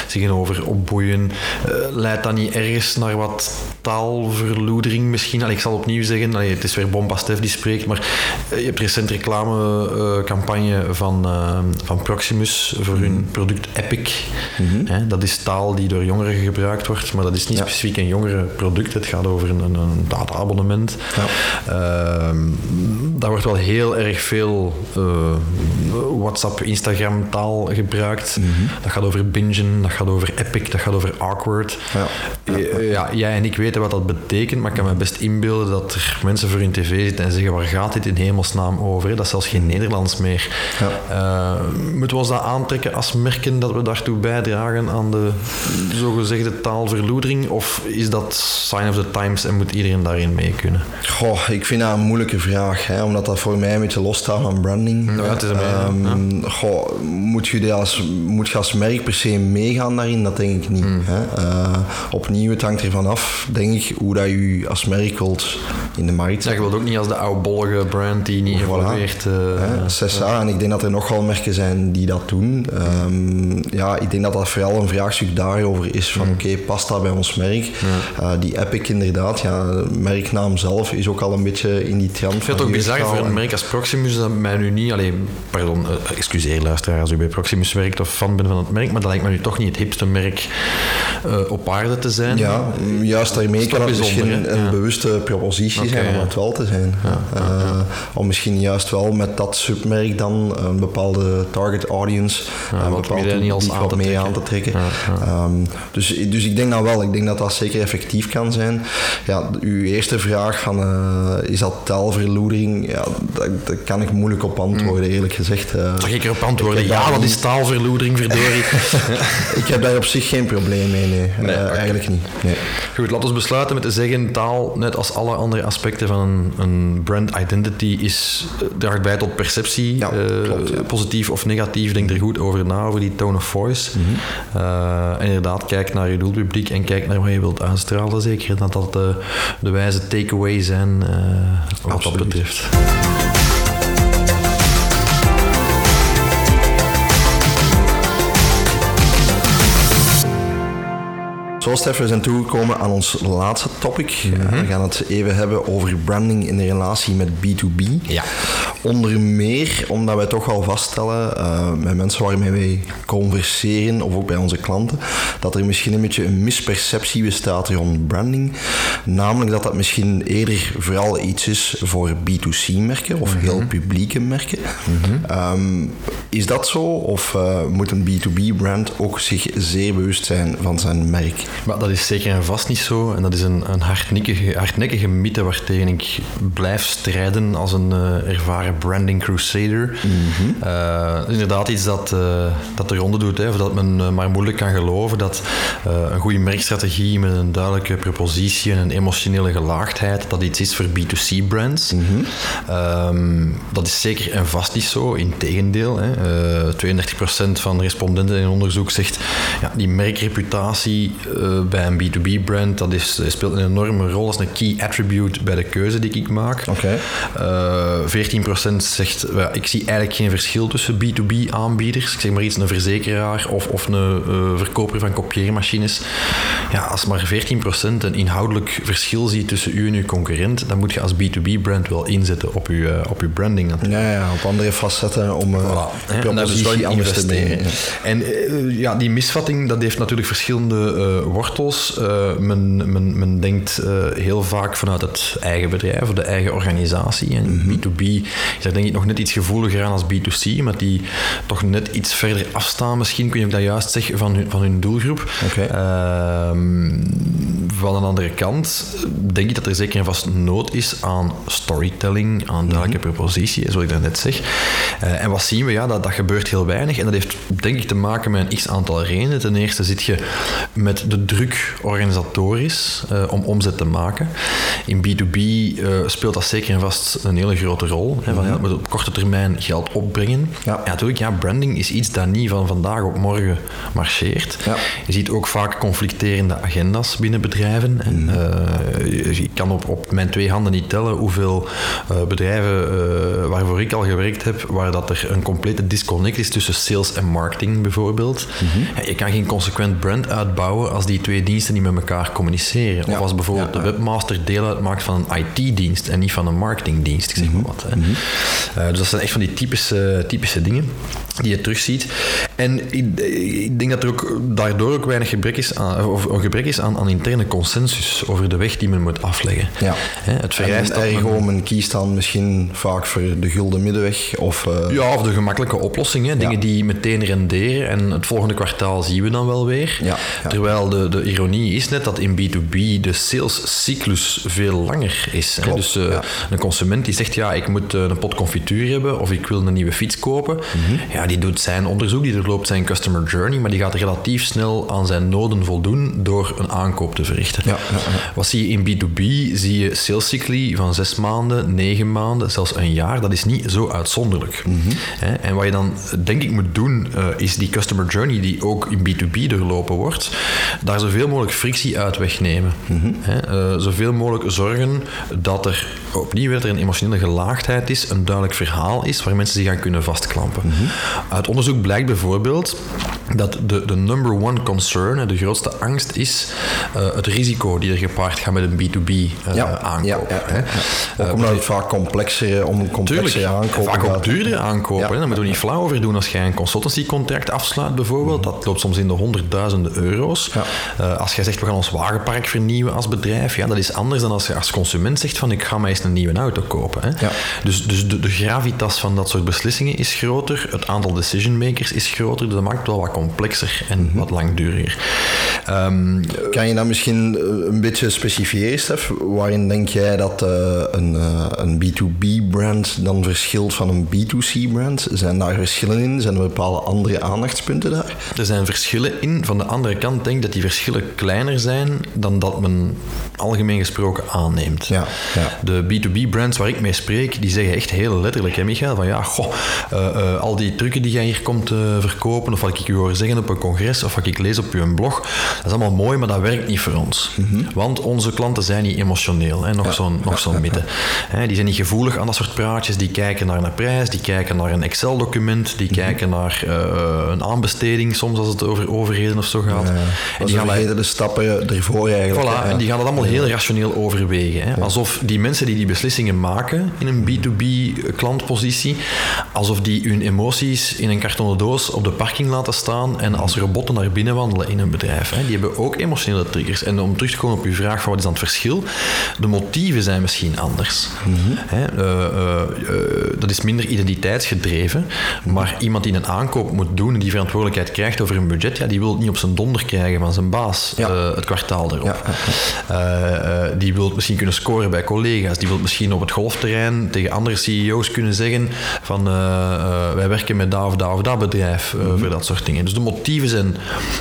zich over opboeien. Uh, leidt dat niet ergens naar wat taalverloedering misschien? Allee, ik zal opnieuw zeggen, allee, het is weer Bombastef die spreekt, maar je hebt recent reclamecampagne van, van Proximus voor hun Mm-hmm. product Epic. Hè, dat is taal die door jongeren gebruikt wordt, maar dat is niet ja. specifiek een jongerenproduct. Het gaat over een, een, een data-abonnement. Ja. daar wordt wel heel erg veel WhatsApp, Instagram taal gebruikt. Mm-hmm. Dat gaat over bingen, dat gaat over epic, dat gaat over awkward. Ja. Ja, ja, jij en ik weten wat dat betekent, maar ik kan me best inbeelden dat er mensen voor hun tv zitten en zeggen waar gaat dit in hemelsnaam over? Dat is zelfs geen Nederlands meer. Uh, moeten we ons dat aantrekken als merken dat we daartoe bijdragen aan de zogezegde taalverloedering? Of is dat sign of the times en moet iedereen daarin mee kunnen? Goh, ik vind dat een moeilijke vraag, hè, omdat dat voor mij een beetje losstaat van branding. Ja, het is een um, ja. goh, moet je als, moet je als merk per se meegaan daarin? Dat denk ik niet. Mm. Hè? Uh, opnieuw, het hangt ervan af, denk ik, hoe dat je als merk wilt in de markt. Ja, je wilt ook niet als de oudbollige brand die niet evolueert. Voilà. Uh, Cessa, en ik denk dat er nogal merken zijn die dat doen. Um, ja, ik denk dat dat vooral een vraagstuk daarover is van, mm. oké, okay, past dat bij ons merk? Ja. Uh, die Epic inderdaad, ja, de merknaam zelf is ook al een beetje in die trend Ik vind het ook bizar voor een merk als Proximus dat mij nu niet, alleen, pardon, uh, excuseer luisteraar als u bij Proximus werkt of fan bent van het merk, maar dat lijkt me nu toch niet het hipste merk uh, op aarde te zijn. Ja, juist daarmee kan het misschien een, een ja. bewuste propositie okay, zijn om het wel te zijn. Ja, om misschien juist wel met dat submerk dan een bepaalde target audience, bepaald publiek wat meer aan te trekken. Um, dus, dus ik denk dat wel, ik denk dat dat zeker effectief kan zijn. Ja, uw eerste vraag van uh, is dat taalverloedering, ja, daar, daar kan ik moeilijk op antwoorden, eerlijk gezegd. Mag ik erop antwoorden? Ja, wat is taalverloedering, verdorie? ik heb daar op zich geen probleem mee, nee. nee uh, okay. Eigenlijk niet. Nee. Goed, laten we besluiten met te zeggen, taal, net als alle andere aspecten van een, een brand identity, is, draagt bij tot perceptie, ja, uh, klopt, ja. positief of negatief. Denk er goed over na, over die tone of voice. Uh, en inderdaad, kijk naar je doelpubliek en kijk naar wat je wilt uitstralen. Zeker dat dat de, de wijze takeaway zijn, wat Absoluut. dat betreft. Zo, Stef, we zijn toegekomen aan ons laatste topic. Mm -hmm. We gaan het even hebben over branding in de relatie met B2B. Ja. Onder meer omdat wij toch al vaststellen uh, met mensen waarmee wij converseren, of ook bij onze klanten, dat er misschien een beetje een misperceptie bestaat rond branding. Namelijk dat dat misschien eerder vooral iets is voor B2C-merken of mm -hmm. heel publieke merken. Mhm. Mm -hmm. um, is dat zo? Of uh, moet een B2B-brand ook zich zeer bewust zijn van zijn merk? Maar dat is zeker en vast niet zo. En dat is een, een hardnekkige, hardnekkige mythe waartegen ik blijf strijden als een uh, ervaren Branding Crusader. Eh, inderdaad iets dat, uh, dat de ronde doet. Hè, of dat men maar moeilijk kan geloven dat een goede merkstrategie met een duidelijke propositie en een emotionele gelaagdheid, dat iets is voor B2C-brands. Ehm, dat is zeker en vast niet zo. Integendeel, hè. 32% van de respondenten in onderzoek zegt ja, die merkreputatie bij een B2B-brand, dat is, speelt een enorme rol als een key attribute bij de keuze die ik maak. Okay. Uh, 14% zegt, ja, ik zie eigenlijk geen verschil tussen B2B aanbieders. Ik zeg maar iets, een verzekeraar of, of een uh, verkoper van kopieermachines. Ja, als maar 14% een inhoudelijk verschil ziet tussen u en uw concurrent, dan moet je als B2B-brand wel inzetten op uw, op uw branding. Ja, ja, op andere facetten om en propositie anders te investeren. En ja, die misvatting, dat heeft natuurlijk verschillende wortels. men, men, men denkt heel vaak vanuit het eigen bedrijf of de eigen organisatie. En B2B is daar denk ik nog net iets gevoeliger aan als B2C, maar die toch net iets verder afstaan misschien, kun je dat juist zeggen, van hun, van hun doelgroep. Okay. Van een andere kant denk ik dat er zeker en vast nood is aan storytelling, aan duidelijke mm propositie, zoals ik daarnet zeg. Uh, en wat zien we? Ja, dat, dat gebeurt heel weinig. En dat heeft denk ik te maken met een x-aantal redenen. Ten eerste zit je met de druk organisatorisch uh, om omzet te maken. In B2B uh, speelt dat zeker en vast een hele grote rol. Hè, van, ja, moet op korte termijn geld opbrengen. Ja. ja, natuurlijk, ja, branding is iets dat niet van vandaag op morgen marcheert. Ja. Je ziet ook vaak conflicterende agenda's binnen bedrijven. En, Mhm. uh, ik kan op, op mijn twee handen niet tellen hoeveel uh, bedrijven uh, waarvoor ik al gewerkt heb, waar dat er een complete disconnect is tussen sales en marketing bijvoorbeeld. Mhm. Mm -hmm. Je kan geen consequent brand uitbouwen als die twee diensten niet met elkaar communiceren. Ja. Of als bijvoorbeeld Ja, de webmaster deel uitmaakt van een IT-dienst en niet van een marketingdienst, ik zeg maar wat. Hè. Uh, dus dat zijn echt van die typische, typische dingen die je terugziet. En ik, ik, denk dat er ook daardoor ook weinig gebrek is aan, of een gebrek is aan, aan interne consensus over de weg die men moet afleggen. Ja. Hè, het vereist en ergo, men kiest dan misschien vaak voor de gulden middenweg of... Uh... Ja, of de gemakkelijke oplossingen. Dingen die meteen renderen en het volgende kwartaal zien we dan wel weer. Ja, ja. Terwijl de, de ironie is net dat in B2B de salescyclus veel langer is. Klopt? Dus uh, een consument die zegt, ja, ik moet uh, een pot confituur hebben of ik wil een nieuwe fiets kopen. Mhm. Mm -hmm. Ja, die doet zijn onderzoek, die doorloopt zijn customer journey, maar die gaat relatief snel aan zijn noden voldoen door een aankoop te verrichten. Ja, Wat zie je in B2B? Zie je salescycli van zes maanden, negen maanden, zelfs een jaar. Dat is niet zo uitzonderlijk. Mhm. Mm -hmm. En wat je dan denk ik moet doen, uh, is die customer journey die ook in B2B doorlopen wordt, daar zoveel mogelijk frictie uit wegnemen. Mhm. Mm -hmm. uh, zoveel mogelijk zorgen dat er opnieuw weer er een emotionele gelaagdheid is, een duidelijk verhaal is waar mensen zich aan kunnen vastklampen. Mhm. Mm -hmm. Uit onderzoek blijkt bijvoorbeeld dat de, de number one concern, de grootste angst is uh, het risico die er gepaard gaat met een B2B uh, ja, aankoop. Ja, ja. Ook omdat het vaak complexer, om een complexere aankoop vaak ook gaat. duurder aankopen. Daar moeten we niet flauw over doen. Als jij een consultancycontract afsluit bijvoorbeeld, dat loopt soms in de honderdduizenden euro's. Uh, als jij zegt, we gaan ons wagenpark vernieuwen als bedrijf, ja, dat is anders dan als je als consument zegt van ik ga mij eens een nieuwe auto kopen. Hè. Dus, dus de, de, gravitas van dat soort beslissingen is groter, het aantal decision makers is groter, dus dat maakt het wel wat complexer en mm -hmm. wat langduriger. Um, kan je dat misschien een beetje specifieren, Stef? Waarin denk jij dat uh, een, uh, een B2B-brand dan verschilt van een B2C-brand? Zijn daar verschillen in? Zijn er bepaalde andere aandachtspunten daar? Er zijn verschillen in. Van de andere kant denk ik dat die verschillen kleiner zijn dan dat men algemeen gesproken aanneemt. Ja, ja. De B2B-brands waar ik mee spreek, die zeggen echt heel letterlijk, hè Michael, van ja, goh, uh, al die die jij hier komt verkopen, of wat ik u hoor zeggen op een congres, of wat ik lees op uw blog, dat is allemaal mooi, maar dat werkt niet voor ons. Mhm. Mm -hmm. Want onze klanten zijn niet emotioneel, hè, nog Ja, zo'n nog zo'n mythe. Hè, die zijn niet gevoelig aan dat soort praatjes, die kijken naar een prijs, die kijken naar een Excel-document, die Mhm. kijken naar uh, een aanbesteding, soms als het over overheden of zo gaat. En die gaan de stappen ervoor eigenlijk. Voilà, en die gaan dat allemaal heel rationeel overwegen. Hè? Alsof die mensen die die beslissingen maken in een B2B klantpositie, alsof die hun emoties in een kartonnen doos op de parking laten staan en als robotten naar binnen wandelen in een bedrijf. Hè. Die hebben ook emotionele triggers. En om terug te komen op uw vraag van wat is dan het verschil, de motieven zijn misschien anders. Hè, eh, eh, eh, dat is minder identiteitsgedreven, maar iemand die een aankoop moet doen en die verantwoordelijkheid krijgt over een budget, ja, die wil het niet op zijn donder krijgen van zijn baas Ja. het kwartaal erop. Ja. Die wil misschien kunnen scoren bij collega's. Die wil misschien op het golfterrein tegen andere CEO's kunnen zeggen van wij werken met dat of dat of dat bedrijf eh, Mhm. voor dat soort dingen. Dus de motieven zijn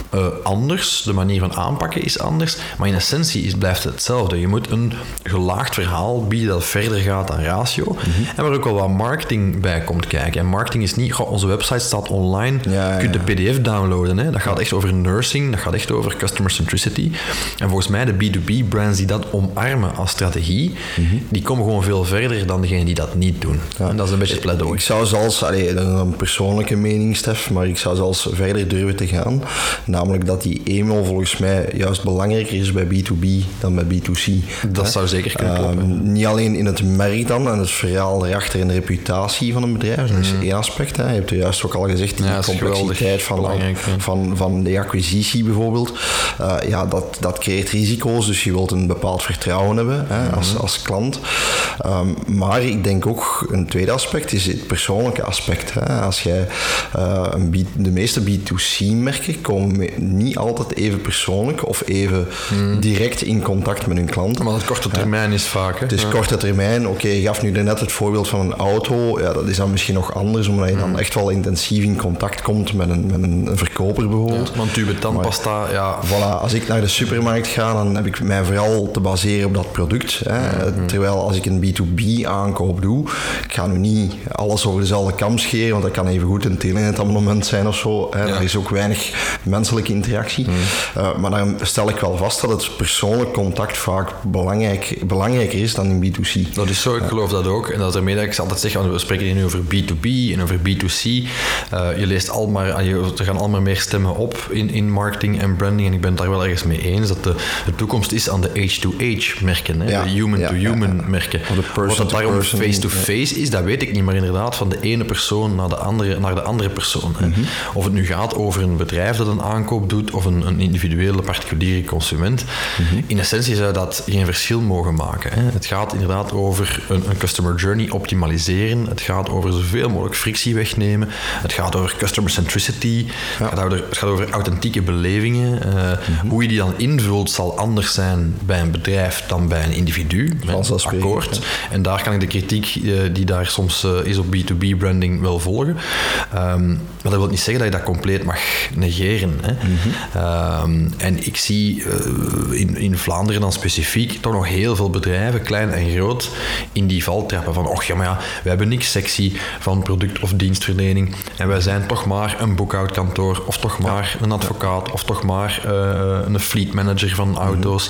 eh, anders, de manier van aanpakken is anders, maar in essentie is, blijft het hetzelfde. Je moet een gelaagd verhaal bieden dat verder gaat dan ratio Mhm. en waar ook wel wat marketing bij komt kijken. En marketing is niet, goh, onze website staat online, Ja, je kunt ja. de pdf downloaden. Hè. Dat gaat echt over nursing, dat gaat echt over customer centricity. En volgens mij de B2B-brands die dat omarmen als strategie, Mhm. die komen gewoon veel verder dan degenen die dat niet doen. En dat is een beetje het pleidooi. Ik zou zelfs, allee, een persoonlijke mening, Stef, maar ik zou zelfs verder durven te gaan. Namelijk dat die email volgens mij juist belangrijker is bij B2B dan bij B2C. Dat Hè? zou zeker kunnen kloppen. Ehm, niet alleen in het merk dan en het verhaal erachter en de reputatie van een bedrijf, dat is één aspect. Hè. Je hebt er juist ook al gezegd, die Mm. Ja, complexiteit van, van, van de acquisitie bijvoorbeeld. Eh, ja, dat, dat creëert risico's, dus je wilt een bepaald vertrouwen hebben hè, als, Mhm. als klant. Ehm, maar ik denk ook een tweede aspect is het persoonlijke aspect. Hè. Als jij, eh, een B- de meeste B2C-merken komen me- niet altijd even persoonlijk of even direct in contact met hun klanten. Maar dat korte termijn is vaak. Hè? Het is korte termijn. Oké, je gaf nu net het voorbeeld van een auto. Ja, dat is dan misschien nog anders, omdat je dan echt wel intensief in contact komt met een, met een verkoper bijvoorbeeld. Want tube tandpasta, ja, Voilà, als ik naar de supermarkt ga, dan heb ik mij vooral te baseren op dat product. Hè. Terwijl als ik een B2B aankoop doe, ik ga nu niet alles over dezelfde kam scheren, want dat kan even goed een telenetabonnement zijn of zo. Hè. Ja. Er is ook weinig menselijke interactie. Eh, maar dan stel ik wel vast dat het persoonlijk contact vaak belangrijk, belangrijker is dan in B2C. Dat is zo, ik geloof dat ook. En dat is ermee dat ik altijd zeg, want we spreken hier nu over B2B en over B2C. Eh, je leest al maar, je- er gaan al maar meer stemmen op in, in marketing en branding. En ik ben het daar wel ergens mee eens dat de, de toekomst is aan de H2H merken, hè, Ja, de human-to-human merken. Of de person Wat dat to daarom person, face-to-face is, dat weet ik niet. Maar inderdaad, van de ene persoon naar de andere, naar de andere persoon. Mhm. Of het nu gaat over een bedrijf dat een aankoop doet of een, een individuele particuliere consument. Mhm. In essentie zou dat geen verschil mogen maken. Hè. Het gaat inderdaad over een, een customer journey optimaliseren. Het gaat over zoveel mogelijk frictie wegnemen. Het gaat over customer centricity. Het, gaat over, het gaat over authentieke belevingen. Eh, Mhm. Hoe je die dan invult zal anders zijn bij een bedrijf dan bij een individu. Akkoord. En daar kan ik de kritiek eh, die daar soms eh, is op B2B branding wel volgen. Ehm, maar dat wil niet zeggen dat je dat compleet mag negeren. Hè. Ehm, en ik zie eh, in, in Vlaanderen dan specifiek toch nog heel veel bedrijven, klein en groot, in die val trappen van och ja, maar ja, we hebben niks sexy van product- of dienstverlening en wij zijn toch maar een boekhoudkantoor of toch maar een advocaat of toch maar eh, een fleet manager van auto's.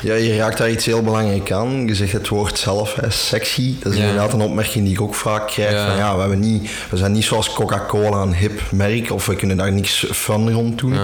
Ja, je raakt daar iets heel belangrijk aan. Je zegt het woord zelf, hè, sexy. Dat is Ja. inderdaad een opmerking die ik ook vaak krijg. Ja. Van, ja, we, hebben niet, we zijn niet zoals Coca-Cola een hip merk of we kunnen daar niks fun rond doen.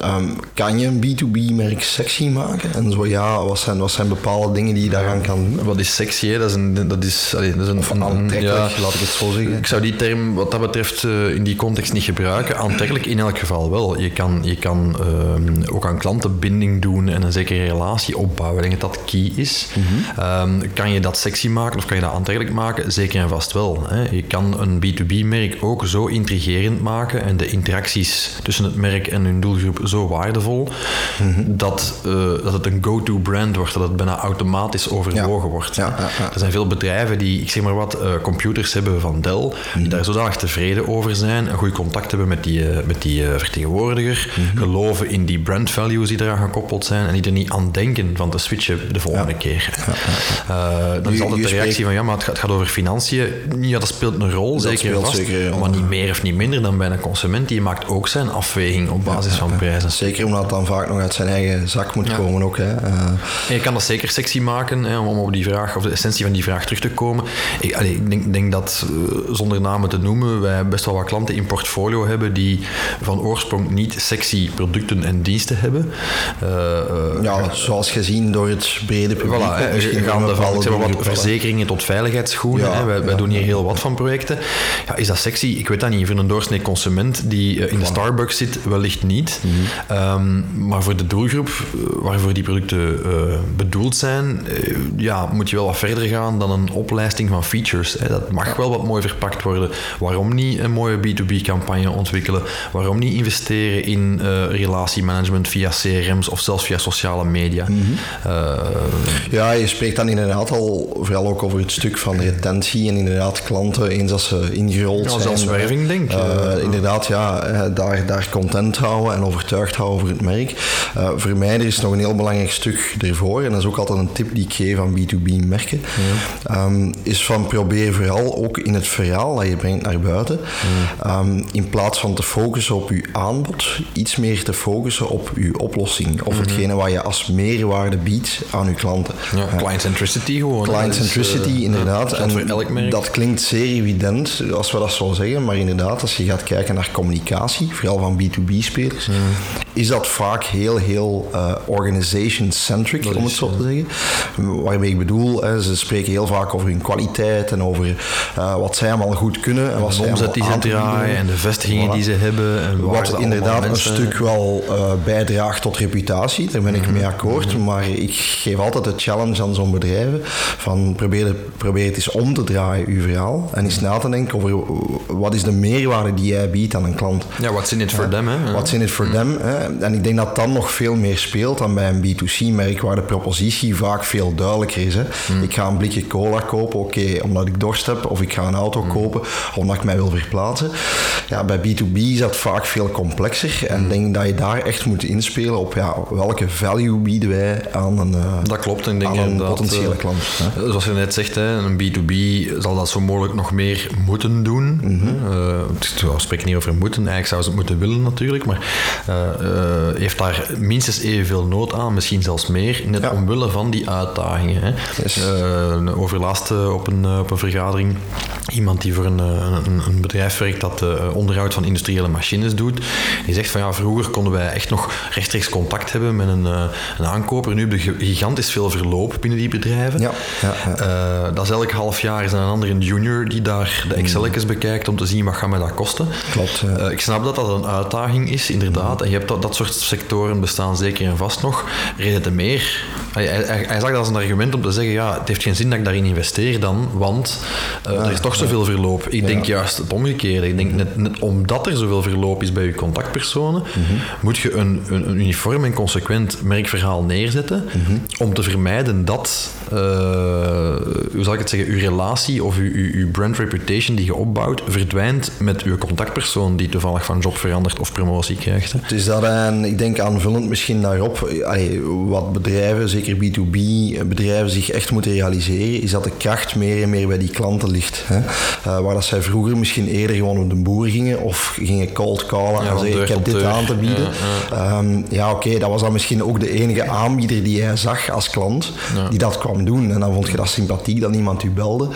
Ehm, kan je een B2B-merk sexy maken? En zo ja, wat zijn, wat zijn bepaalde dingen die je daaraan kan doen? Wat is sexy? Hè? Dat is een, dat is, allee, dat is een, Of een- aantrekkelijk, ja. laat ik het zo zeggen. Ik zou die term wat dat betreft eh, in die context niet gebruiken. Aantrekkelijk in elk geval wel. Je kan, je kan ehm, ook aan klantenbinding doen en een zekere relatie opbouwen. Ik denk dat dat key is. Mhm. Ehm, kan je dat sexy maken of kan je dat aantrekkelijk maken? Zeker en vast wel. Hè. Je kan een B2B-merk ook zo intrigerend maken en de interacties tussen het merk en hun doelgroep zo waardevol Mhm. dat, eh, dat het een go-to brand wordt, dat het bijna automatisch overwogen wordt. Ja, ja, ja. Er zijn veel bedrijven die, ik zeg maar wat, eh, computers hebben van Dell, Mhm. die daar zodanig tevreden over zijn, een goed contact hebben met die, eh, met die vertegenwoordiger, Mhm. geloven in die brand values die eraan gekoppeld zijn en die er niet aan denken van te switchen de volgende keer. Dan is altijd de reactie spreekt- van ja, maar het gaat, het gaat over financiën. Ja, dat speelt een rol, zeker vast. zeker maar niet meer of niet minder dan bij een consument. Die maakt ook zijn afweging op basis van prijzen. Zeker omdat het dan vaak nog uit zijn eigen zak moet komen ook. Hè. Eh, En je kan dat zeker sexy maken, hè, om op die vraag, of de essentie van die vraag terug te komen. Ik, allee, ik denk, denk dat, eh, zonder namen te noemen, wij best wel wat klanten in portfolio hebben die van oorsprong niet sexy producten en diensten hebben. Eh, ja, zoals gezien door het brede publiek. Voilà, hè, een van wat verzekeringen tot veiligheidsschoenen. Ja, hè. Wij, wij ja, doen hier heel wat van projecten. Ja, is dat sexy? Ik weet dat niet. Voor een doorsnee consument die je in de Starbucks zit, wellicht niet. Ehm, maar voor de doelgroep eh, waarvoor die producten eh, bedoeld zijn, eh, ja, moet je wel wat verder gaan dan een oplijsting van features. Hè. Dat mag wel wat mooi verpakt worden. Waarom niet een mooie B2B-campagne ontwikkelen? Waarom niet investeren in relatiemanagement via CRM's of zelfs via sociale media? ja, je spreekt dan inderdaad al vooral ook over het stuk van retentie en inderdaad klanten eens als ze ingerold ja, zijn. Werving, denk ik. Inderdaad, ja, daar, daar content houden en overtuigd houden over het merk. Uh, voor mij er is nog een heel belangrijk stuk ervoor, en dat is ook altijd een tip die ik geef aan B2B merken, ehm, is van probeer vooral ook in het verhaal dat je brengt naar buiten, ehm, in plaats van te focussen op je aanbod, iets meer te focussen op je oplossing of hetgene wat je als meerwaarde biedt aan je klanten. Ja, client centricity gewoon. Client centricity, uh, inderdaad. en dat klinkt zeer evident als we dat zo zeggen, maar inderdaad, als je gaat kijken naar communicatie, vooral van B2B-spelers, is dat vaak heel, heel uh, organization-centric, om het zo te zeggen. Waarmee ik bedoel, hè, ze spreken heel vaak over hun kwaliteit en over uh, wat zij allemaal goed kunnen. En, wat de omzet die ze draaien en de vestigingen die ze hebben. En wat inderdaad een stuk wel uh, bijdraagt tot reputatie, daar ben ik mee akkoord. Mhm. Maar ik geef altijd de challenge aan zo'n bedrijven van probeer, probeer het eens om te draaien, uw verhaal. En eens na te denken over wat is de meerwaarde die jij biedt aan een klant. Ja, what's in it for them, hè? What's in it for them, hè? En ik denk dat dan nog veel meer speelt dan bij een B2C-merk, waar de propositie vaak veel duidelijker is. Hè? Hmm. Ik ga een blikje cola kopen, oké, omdat ik dorst heb, of ik ga een auto hmm. kopen, omdat ik mij wil verplaatsen. Ja, bij B2B is dat vaak veel complexer. En ik hmm. denk dat je daar echt moet inspelen op ja, welke value bieden wij aan een, uh, dat klopt, en denk een potentiële uh, klant. Hè? Zoals je net zegt, hè, een B2B zal dat zo mogelijk nog meer moeten doen. Mm -hmm. uh, we spreken niet over moeten, eigenlijk zou ze het moeten willen natuurlijk, maar uh, heeft daar minstens evenveel nood aan, misschien zelfs meer, net omwille van die uitdagingen. Hè. Yes. Overlast op, een, op een vergadering iemand die voor een, een, een bedrijf werkt dat onderhoud van industriële machines doet. Die zegt van ja, vroeger konden wij echt nog rechtstreeks contact hebben met een, een aankoper. Nu heb je gigantisch veel verloop binnen die bedrijven. Ja, ja, ja. Dat is elk half jaar is een andere junior die daar de Excel's bekijkt om te zien wat gaat mij dat kosten. Klopt. ik snap dat dat een uitdaging is, inderdaad. En je hebt dat, dat soort sectoren bestaan zeker en vast nog. Reden te meer. Hij, hij, hij, zag dat als een argument om te zeggen ja, het heeft geen zin dat ik daarin investeer dan, want er is toch zoveel verloop. Ik denk juist het omgekeerde. Ik denk net, net omdat er zoveel verloop is bij je contactpersonen, mhm. moet je een, een, een, uniform en consequent merkverhaal neerzetten mhm. om te vermijden dat, uh, hoe zal ik het zeggen, uw relatie of uw, brand reputation die je opbouwt verdwijnt met uw contactpersoon die toevallig van job verandert of promotie krijgt. Hè. Het is dat, en ik denk aanvullend misschien daarop, wat bedrijven, zeker B2B bedrijven, zich echt moeten realiseren, is dat de kracht meer en meer bij die klanten ligt. Hè. Uh, waar dat zij vroeger misschien eerder gewoon op de boer gingen of gingen cold callen en zeggen ik heb dit aan te bieden. Ja, ja. Um, ja oké, dat was dan misschien ook de enige aanbieder die jij zag als klant die dat kwam doen. En dan vond je dat sympathiek dat iemand u belde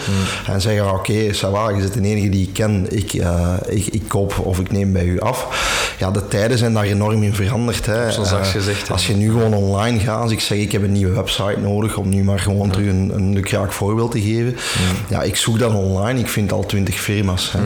en zei oké, okay, Sawa, je bent de enige die ik ken, ik, uh, ik, ik koop of ik neem bij u af. Ja, de tijden zijn daar enorm in veranderd. Hè. Uh, gezegd, als je nu gewoon online gaat, als ik zeg ik heb een nieuwe website nodig om nu maar gewoon terug een, een lukraak voorbeeld te geven. Ja, ik zoek dan online, ik vind al twintig firma's. Hè.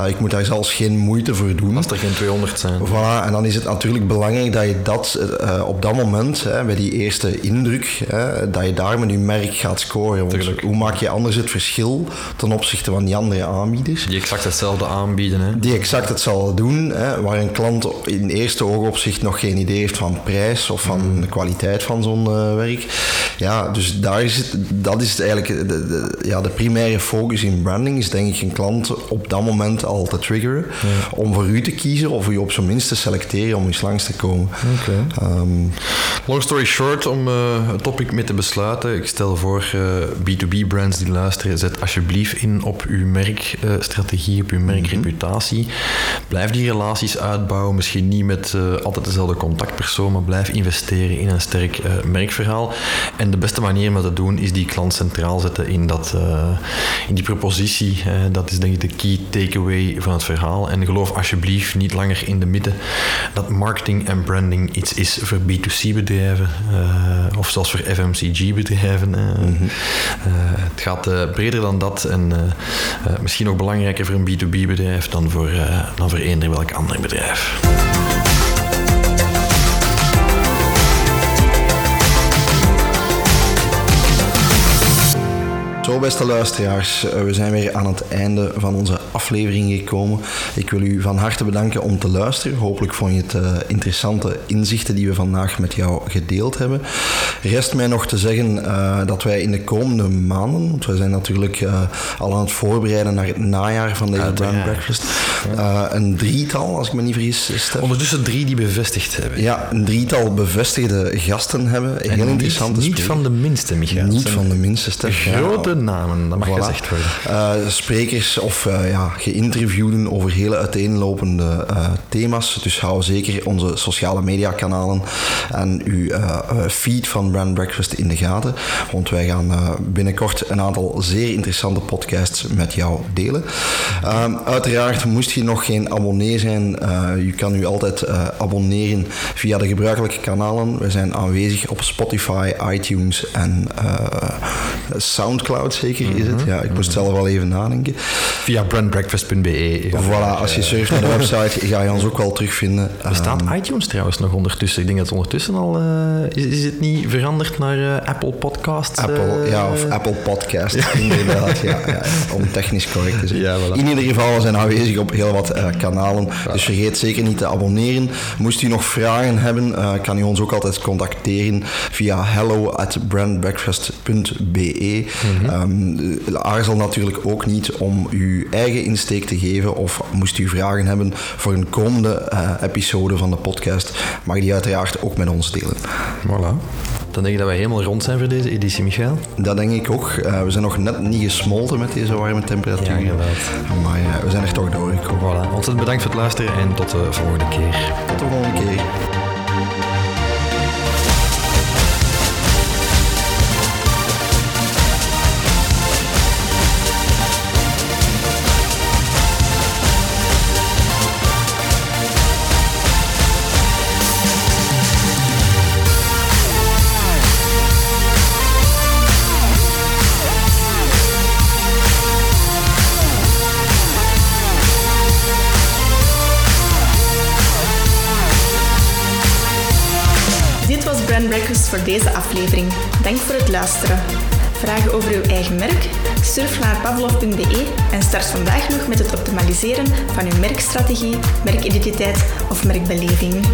Uh, ik moet daar zelfs geen moeite voor doen. Als er geen 200 zijn. Voilà, en dan is het natuurlijk belangrijk dat je dat op dat moment, hè, bij die eerste indruk, hè, dat je daar met je merk gaat scoren. Want hoe maak je anders het verschil ten opzichte van die andere aanbieders? Die exact hetzelfde aanbieden. Hè? Die exact hetzelfde doen, hè, waar een klant in eerste oogopzicht nog geen idee heeft van prijs of van mm. de kwaliteit van zo'n uh, werk. Ja, dus daar is het, dat is eigenlijk de, de, ja, de primaire focus in branding, is denk ik een klant op dat moment al te triggeren. Om voor u te kiezen of u op zijn minst te selecteren om eens langs te komen. Okay. Um, Long story short, om uh, het topic mee te besluiten. Ik stel voor uh, B2B brands die luisteren, zet alsjeblieft in op uw merkstrategie, uh, op uw merkreputatie. Blijf die relaties uitbouwen. Misschien niet met altijd dezelfde contactpersoon, maar blijf investeren in een sterk merkverhaal. En de beste manier om dat te doen is die klant centraal zetten in, dat, in die propositie B2C. dat is denk ik de key takeaway van het verhaal. En geloof alsjeblieft niet langer in de midden dat marketing en branding iets is voor B2C bedrijven of zelfs voor FMCG bedrijven. Mhm. het gaat breder dan dat en misschien nog belangrijker voor een B2B bedrijf dan voor, dan voor eender welk ander bedrijf. Zo, beste luisteraars, eh, we zijn weer aan het einde van onze aflevering gekomen. Ik wil u van harte bedanken om te luisteren. Hopelijk vond je het uh, interessante inzichten die we vandaag met jou gedeeld hebben. Rest mij nog te zeggen uh, dat wij in de komende maanden, want we zijn natuurlijk al aan het voorbereiden naar het najaar van deze Brand Breakfast, een drietal, als ik me niet vergis, Stef. Ondertussen drie die bevestigd hebben. Ja, een drietal bevestigde gasten hebben. Heel interessante Niet, niet van de minste, Michael. Niet van de minste, Stef. Grote namen, dat mag voilà. gezegd worden. Uh, sprekers of uh, ja, geïnterviewden over hele uiteenlopende uh, thema's. Dus hou zeker onze sociale media kanalen en uw feed van Brand Breakfast in de gaten. Want wij gaan binnenkort een aantal zeer interessante podcasts met jou delen. Ehm, uiteraard moest je nog geen abonnee zijn. je kan u altijd abonneren via de gebruikelijke kanalen. We zijn aanwezig op Spotify, iTunes en Soundcloud zeker is het. Ja, ik moest zelf wel even nadenken. Via brandbreakfast.be. Voilà, als je surft naar de website ga je ons ook wel terugvinden. Bestaat um, iTunes trouwens nog ondertussen? Ik denk dat het ondertussen al... Uh, is, is het niet veranderd naar uh, Apple Podcasts? Apple, ja, of Apple Podcast, inderdaad. Ja, ja, om technisch correct te zijn. Ja, voilà. In ieder geval, we zijn aanwezig op heel wat kanalen. Dus vergeet zeker niet te abonneren. Moest u nog vragen hebben, kan u ons ook altijd contacteren via hello at brandbreakfast.be. Mm -hmm. Aarzel natuurlijk ook niet om uw eigen insteek te geven of moest u vragen hebben voor een komende uh, episode van de podcast, mag die uiteraard ook met ons delen. Voilà. Dan denk ik dat wij helemaal rond zijn voor deze editie, Michael. Dat denk ik ook. Uh, we zijn nog net niet gesmolten met deze warme temperatuur. Ja, Maar uh, we zijn er toch doorgekomen. Voilà. Ontzettend bedankt voor het luisteren en tot de volgende keer. Tot de volgende keer. Vragen over uw eigen merk? Surf naar pavlov.be en start vandaag nog met het optimaliseren van uw merkstrategie, merkidentiteit of merkbeleving.